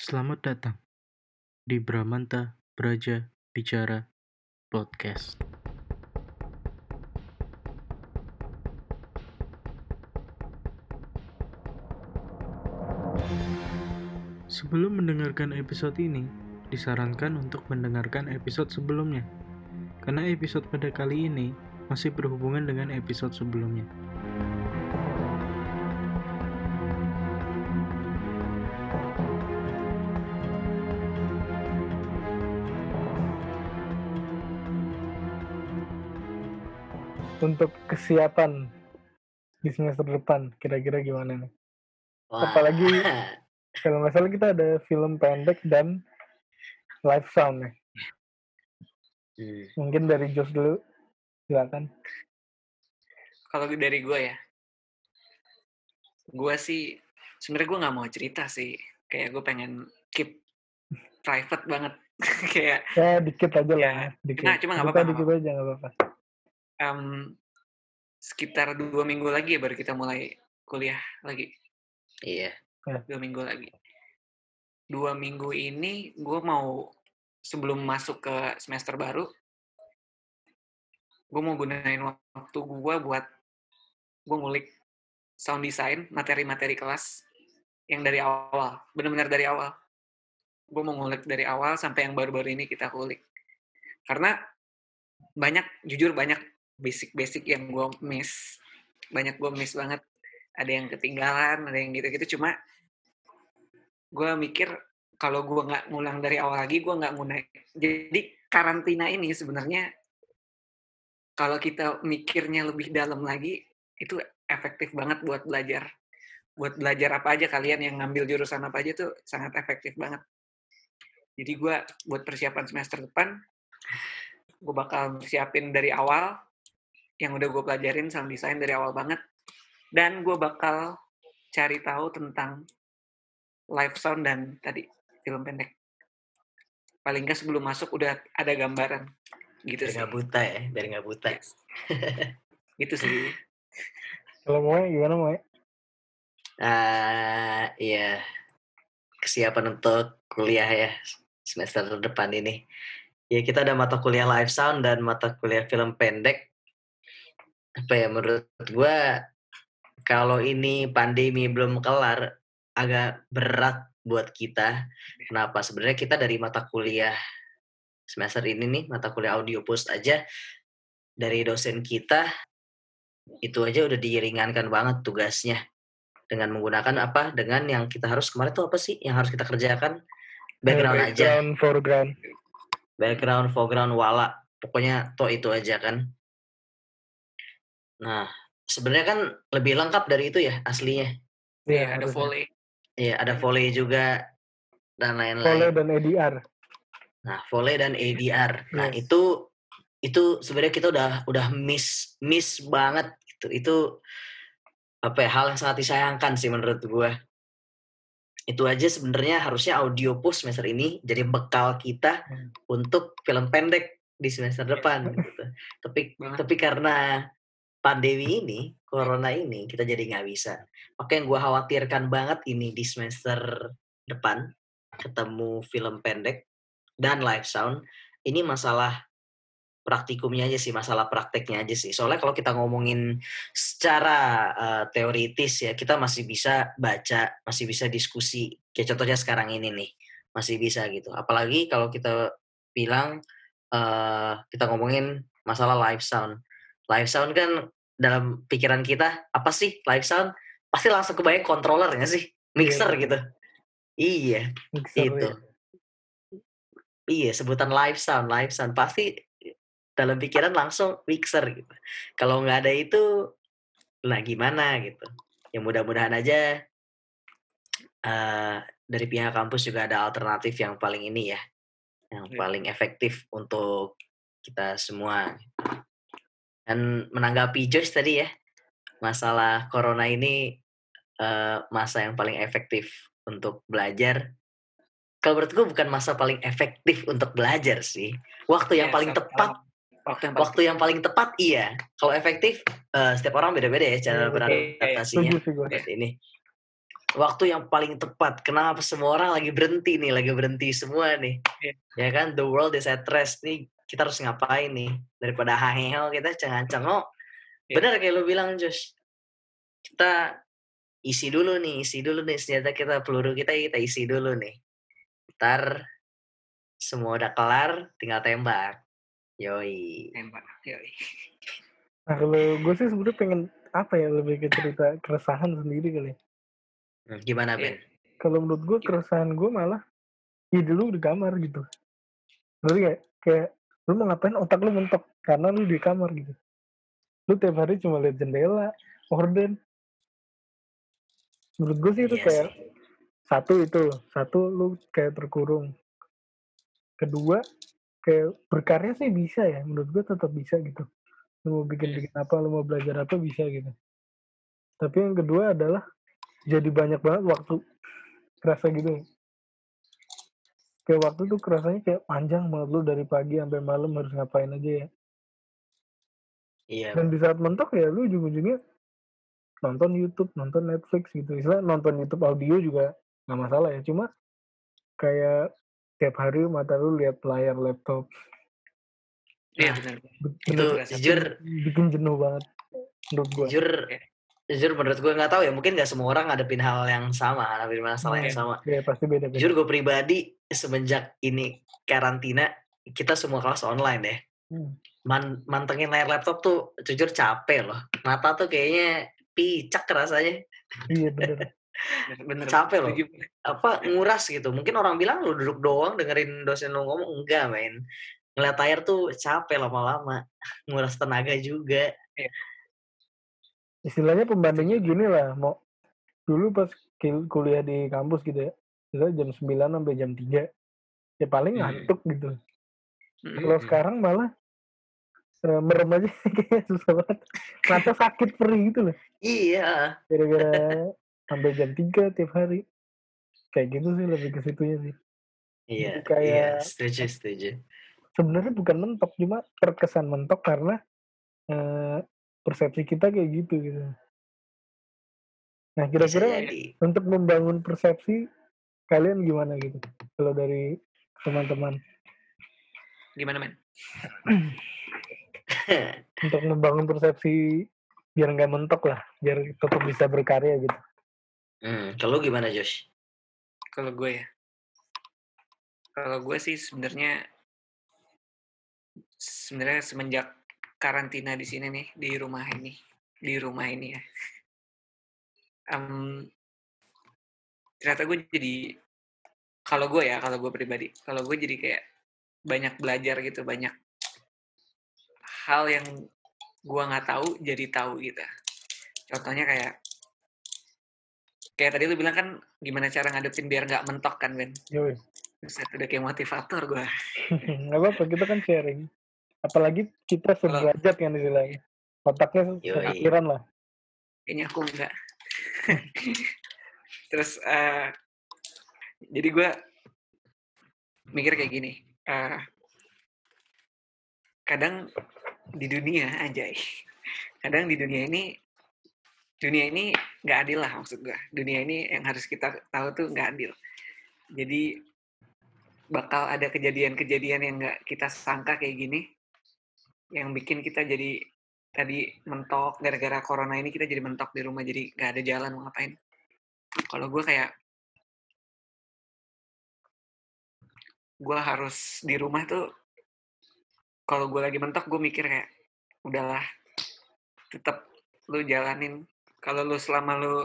Selamat datang di Bramanta Braja Bicara Podcast. Sebelum mendengarkan episode ini, disarankan untuk mendengarkan episode sebelumnya. Karena episode pada kali ini masih berhubungan dengan episode sebelumnya. Untuk kesiapan di semester depan kira-kira gimana nih? Wah. Apalagi kalau salah kita ada film pendek dan live sound nih. Hmm. Mungkin dari Jos dulu, silakan. Kalau dari gue ya, gue sih sebenarnya gue nggak mau cerita sih. Kayak gue pengen keep private banget. kayak Ya dikit aja lah, Ya, dikit. cuma- cuma nggak apa-apa, dikit aja nggak apa-apa. em, sekitar dua minggu lagi ya baru kita mulai kuliah lagi. Iya. Dua minggu lagi. Dua minggu ini gue mau sebelum masuk ke semester baru, gue mau gunain waktu gue buat gue ngulik sound design, materi-materi kelas yang dari awal, benar-benar dari awal. Gue mau ngulik dari awal sampai yang baru-baru ini kita kulik. Karena banyak, jujur banyak basic-basic yang gue miss. Banyak gue miss banget. Ada yang ketinggalan, ada yang gitu-gitu. Cuma gue mikir kalau gue nggak ngulang dari awal lagi, gue nggak ngunain. Jadi karantina ini sebenarnya kalau kita mikirnya lebih dalam lagi, itu efektif banget buat belajar. Buat belajar apa aja kalian yang ngambil jurusan apa aja tuh sangat efektif banget. Jadi gue buat persiapan semester depan, gue bakal siapin dari awal, yang udah gue pelajarin sound design dari awal banget, dan gue bakal cari tahu tentang live sound dan tadi film pendek. Paling nggak sebelum masuk udah ada gambaran gitu Biar sih. nggak buta ya, biar nggak buta. Yes. Itu sih. Kalau mau gimana mau? Ah, iya. Kesiapan untuk kuliah ya semester depan ini. Ya kita ada mata kuliah live sound dan mata kuliah film pendek. Apa ya menurut gua kalau ini pandemi belum kelar agak berat buat kita. Kenapa? Sebenarnya kita dari mata kuliah semester ini nih, mata kuliah audio post aja dari dosen kita itu aja udah diringankan banget tugasnya. Dengan menggunakan apa? Dengan yang kita harus kemarin tuh apa sih yang harus kita kerjakan? Background aja. Background, foreground. background foreground wala. Pokoknya toh itu aja kan nah sebenarnya kan lebih lengkap dari itu ya aslinya Iya, ada harusnya. volley. iya ada volley juga dan Volley lain-lain dan ADR. nah volley dan ADR nah Yes. itu itu sebenarnya kita udah udah miss miss banget gitu itu apa ya hal yang sangat disayangkan sih menurut gua itu aja sebenarnya harusnya audio post semester ini jadi bekal kita Hmm. untuk film pendek di semester depan gitu. tapi Banget. tapi karena pandemi ini corona ini kita jadi nggak bisa. Oke yang gua khawatirkan banget ini di semester depan ketemu film pendek dan live sound ini masalah praktikumnya aja sih masalah prakteknya aja sih. Soalnya kalau kita ngomongin secara eh, teoritis ya kita masih bisa baca masih bisa diskusi. Kayak contohnya sekarang ini nih masih bisa gitu. Apalagi kalau kita bilang eh kita ngomongin masalah live sound live sound kan dalam pikiran kita apa sih live sound? Pasti langsung kebayang controller nggak sih mixer Iya. gitu. Iya Mixer, itu ya. iya sebutan live sound live sound. Pasti dalam pikiran langsung mixer gitu. Kalau nggak ada itu nah gimana gitu. Ya mudah-mudahan aja eh dari pihak kampus juga ada alternatif yang paling ini ya yang Iya. paling efektif untuk kita semua dan menanggapi Joyce tadi ya masalah corona ini eh, masa yang paling efektif untuk belajar kalau menurut gue bukan masa paling efektif untuk belajar sih waktu yang Iya, paling tepat Waktu yang paling waktu yang paling tepat iya kalau efektif eh, setiap orang beda-beda ya cara Iya, betul. beradaptasinya ini waktu yang paling tepat. Kenapa semua orang lagi berhenti nih, lagi berhenti semua nih. Iya. Ya kan, the world is at rest nih. Kita harus ngapain nih? Daripada haheo kita cengang-cengok. Iya. Bener kayak lu bilang, Josh. Kita isi dulu nih, isi dulu nih senjata kita, peluru kita kita isi dulu nih. Ntar semua udah kelar, tinggal tembak. Yoi. Tembak. Yoi. Nah kalau gue sih sebenarnya pengen apa ya lebih ke cerita keresahan sendiri kali. ya. Hmm, Gimana, Iya. Ben? Kalau menurut gue keresahan gue malah ya dulu di kamar gitu. Lalu kayak kayak lu mau ngapain otak lu mentok karena lu di kamar gitu. Lu tiap hari cuma lihat jendela, orden. Menurut gue sih itu Iya kayak satu itu, satu lu kayak terkurung. Kedua kayak berkarya sih bisa ya, menurut gue tetap bisa gitu. Lu mau bikin bikin apa, lu mau belajar apa bisa gitu. Tapi yang kedua adalah jadi banyak banget waktu kerasa gitu. Kayak waktu tuh kerasanya kayak panjang banget lu dari pagi sampai malam harus ngapain aja ya. Iya. Dan di saat mentok ya lu ujung-ujungnya nonton YouTube, nonton Netflix gitu. Istilah nonton YouTube audio juga nggak masalah ya. Cuma kayak tiap hari mata lu lihat layar laptop. Iya Nah, benar. Be- Itu jujur bikin jenuh banget menurut gua. jujur. Jujur menurut gue nggak tahu ya mungkin nggak semua orang ngadepin hal yang sama ngadepin masalah yang Iya. sama Ya pasti beda-beda. jujur gue pribadi semenjak ini karantina kita semua kelas online deh Hmm. Man- mantengin layar laptop tuh jujur capek loh mata tuh kayaknya picak rasanya Iya bener. Bener. Capek loh. Apa nguras gitu mungkin orang bilang lu duduk doang dengerin dosen lu ngomong enggak men ngeliat layar tuh capek lama-lama nguras tenaga juga Istilahnya pembandingnya gini lah, mau dulu pas kuliah di kampus gitu ya, misalnya jam 9 sampai jam 3, ya paling Hmm. ngantuk gitu. Mm-mm. Kalau Hmm. sekarang malah eh, merem aja kayaknya susah banget. Mata sakit perih gitu loh. iya Gara-gara sampai jam 3 tiap hari. Kayak gitu sih lebih ke situnya sih. iya Kayak- iya setuju setuju Sebenarnya bukan mentok, cuma terkesan mentok karena eh, persepsi kita kayak gitu gitu. Nah bisa kira-kira jadi untuk membangun persepsi kalian gimana gitu? Kalau dari teman-teman Gimana men? untuk membangun persepsi biar nggak mentok lah, biar tetap bisa berkarya gitu. Hmm, kalau gimana Josh? Kalau gue ya. Kalau gue sih sebenarnya sebenarnya semenjak karantina di sini nih di rumah ini di rumah ini ya. Em, ternyata gue jadi kalau gue ya kalau gue pribadi kalau gue jadi kayak banyak belajar gitu banyak hal yang gue nggak tahu jadi tahu gitu contohnya kayak kayak tadi lu bilang kan gimana cara ngadepin biar nggak mentok kan Ben Yoi. Buset, udah kayak motivator gue Nggak apa-apa, kita kan sharing. Apalagi kita sederajat kan istilahnya. Otaknya Yoi. sepikiran lah. kayaknya aku enggak terus eh, jadi gue mikir kayak gini eh, kadang di dunia anjay kadang di dunia ini dunia ini nggak adil lah maksud gue dunia ini yang harus kita tahu tuh nggak adil jadi bakal ada kejadian-kejadian yang nggak kita sangka kayak gini yang bikin kita jadi tadi mentok gara-gara corona ini kita jadi mentok di rumah jadi nggak ada jalan mau ngapain. Kalau gue kayak gue harus di rumah tuh kalau gue lagi mentok gue mikir kayak udahlah tetap lu jalanin. Kalau lu selama lu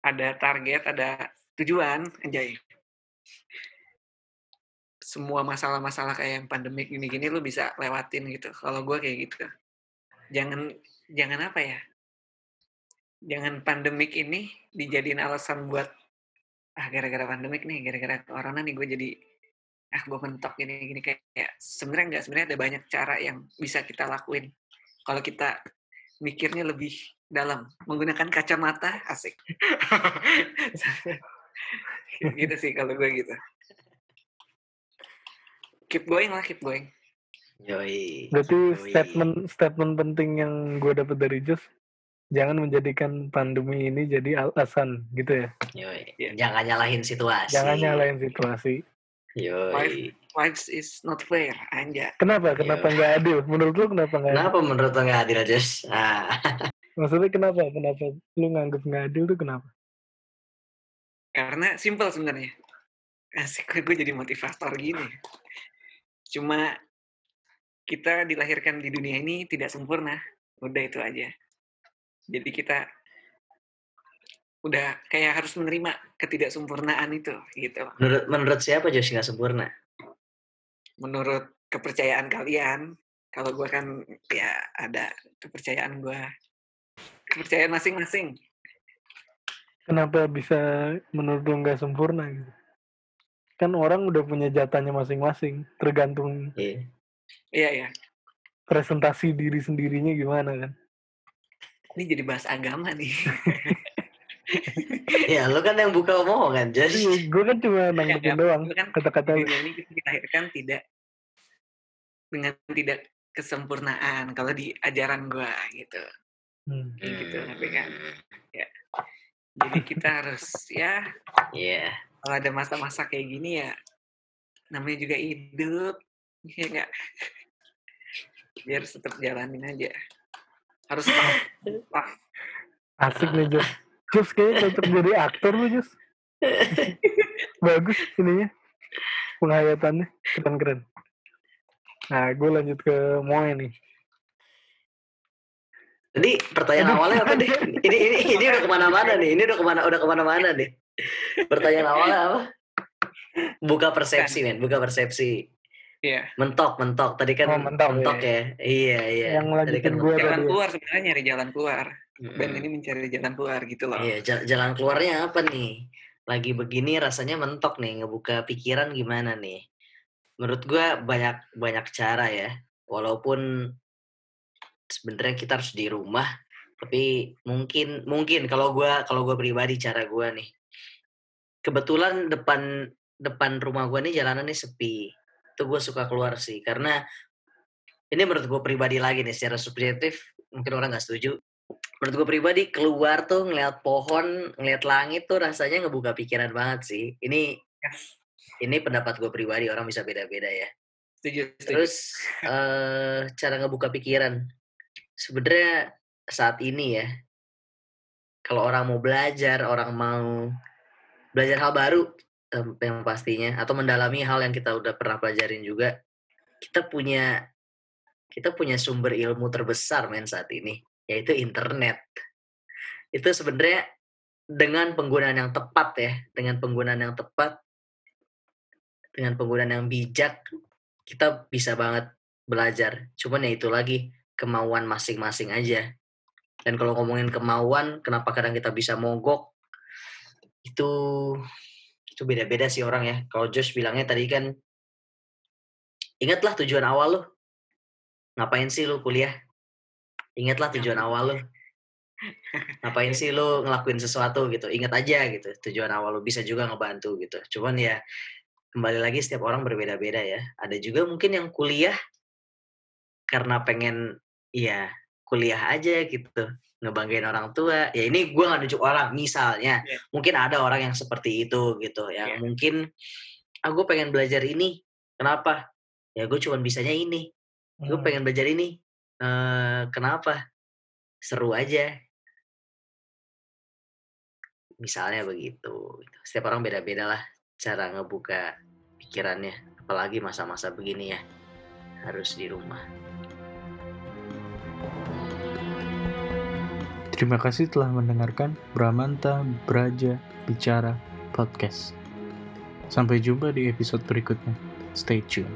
ada target ada tujuan anjay semua masalah-masalah kayak yang pandemik gini-gini lu bisa lewatin gitu. Kalau gue kayak gitu. Jangan jangan apa ya? Jangan pandemik ini dijadiin alasan buat ah gara-gara pandemik nih gara-gara corona nih gue jadi ah gue mentok gini gini kayak, sebenarnya enggak sebenarnya ada banyak cara yang bisa kita lakuin. Kalau kita mikirnya lebih dalam menggunakan kacamata asik. Gitu sih kalau gue gitu keep going lah keep going Yoi. Berarti Yoi. statement statement penting yang gue dapat dari Jus, jangan menjadikan pandemi ini jadi alasan gitu ya. Yoi. Iya. Jangan nyalahin situasi. Jangan nyalain situasi. Yoi. Life is not fair, anja. Kenapa? Kenapa nggak adil? Menurut lu kenapa nggak adil? Kenapa menurut lo nggak adil, Jess? Ah, Maksudnya kenapa? Kenapa lu nganggep nggak adil tuh kenapa? Karena simple sebenarnya. Asik, gue jadi motivator gini. Cuma kita dilahirkan di dunia ini tidak sempurna. Udah itu aja. Jadi kita udah kayak harus menerima ketidaksempurnaan itu gitu. menurut menurut siapa Josh nggak sempurna? Menurut kepercayaan kalian, kalau gue kan ya ada kepercayaan gue, kepercayaan masing-masing. Kenapa bisa menurut lu nggak sempurna gitu? Kan orang udah punya jatahnya masing-masing, tergantung Iya. Iya ya, presentasi diri sendirinya gimana kan? ini jadi bahas agama nih. Ya, lo kan yang buka omongan, Josh. gue kan cuma nanggepin Ya, doang kan kata-kata ini kita dilahirkan tidak dengan tidak kesempurnaan kalau di ajaran gua gitu. Hmm. Gitu, tapi kan. Hmm, Jadi kita harus ya Iya. Kalau ada masa-masa kayak gini ya namanya juga hidup ya enggak biar tetap jalanin aja harus. Asik nih Jus. Jus kayaknya cocok jadi aktor lu Jus. Bagus ininya. Penghayatannya keren-keren. Nah, gue lanjut ke Moe nih. Jadi pertanyaan awalnya apa deh? Ini ini ini udah ke mana-mana nih. Ini udah ke mana udah ke mana-mana nih. Pertanyaan awalnya apa? Buka persepsi men, buka persepsi. Iya. Mentok, mentok. Tadi kan Oh, mentok, ya. Iya, iya. Yang Tadi kan gua mentok. jalan tadi. keluar sebenarnya nyari jalan keluar Mm-mm. band ini mencari jalan keluar gitu loh Iya, ja- jalan keluarnya apa nih? Lagi begini rasanya mentok nih, ngebuka pikiran gimana nih? Menurut gua banyak banyak cara ya. Walaupun sebenarnya kita harus di rumah, tapi mungkin mungkin kalau gua kalau gua pribadi cara gua nih. Kebetulan depan depan rumah gua nih jalanannya sepi. Itu gue suka keluar sih karena ini menurut gue pribadi lagi nih secara subjektif mungkin orang nggak setuju. Menurut gue pribadi keluar tuh ngeliat pohon ngeliat langit tuh rasanya ngebuka pikiran banget sih. Ini ini pendapat gue pribadi orang bisa beda-beda ya. Setuju setuju. Terus eh cara ngebuka pikiran. Sebenarnya saat ini ya kalau orang mau belajar orang mau belajar hal baru yang pastinya atau mendalami hal yang kita udah pernah pelajarin juga kita punya kita punya sumber ilmu terbesar men saat ini yaitu internet. Itu sebenarnya dengan penggunaan yang tepat ya dengan penggunaan yang tepat dengan penggunaan yang bijak kita bisa banget belajar. Cuman ya itu lagi kemauan masing-masing aja. Dan kalau ngomongin kemauan kenapa kadang kita bisa mogok itu itu beda-beda sih orang ya. Kalau Josh bilangnya tadi kan ingatlah tujuan awal lo. Ngapain sih lu kuliah? Ingatlah tujuan awal lo. ngapain sih lu ngelakuin sesuatu? gitu. Ingat aja gitu. Tujuan awal lu bisa juga ngebantu gitu. Cuman ya kembali lagi setiap orang berbeda-beda ya. Ada juga mungkin yang kuliah karena pengen ya kuliah aja gitu ngebanggain orang tua. Ya ini gua nggak nunjuk orang misalnya Iya. mungkin ada orang yang seperti itu gitu yang Iya. mungkin ah gue pengen belajar ini kenapa? Ya gue cuma bisanya ini. Gue Hmm. pengen belajar ini eh kenapa? Seru aja. Misalnya begitu setiap orang beda-beda lah cara ngebuka pikirannya apalagi masa-masa begini ya harus di rumah Terima kasih telah mendengarkan Bramanta Braja Bicara Podcast. Sampai jumpa di episode berikutnya. Stay tune.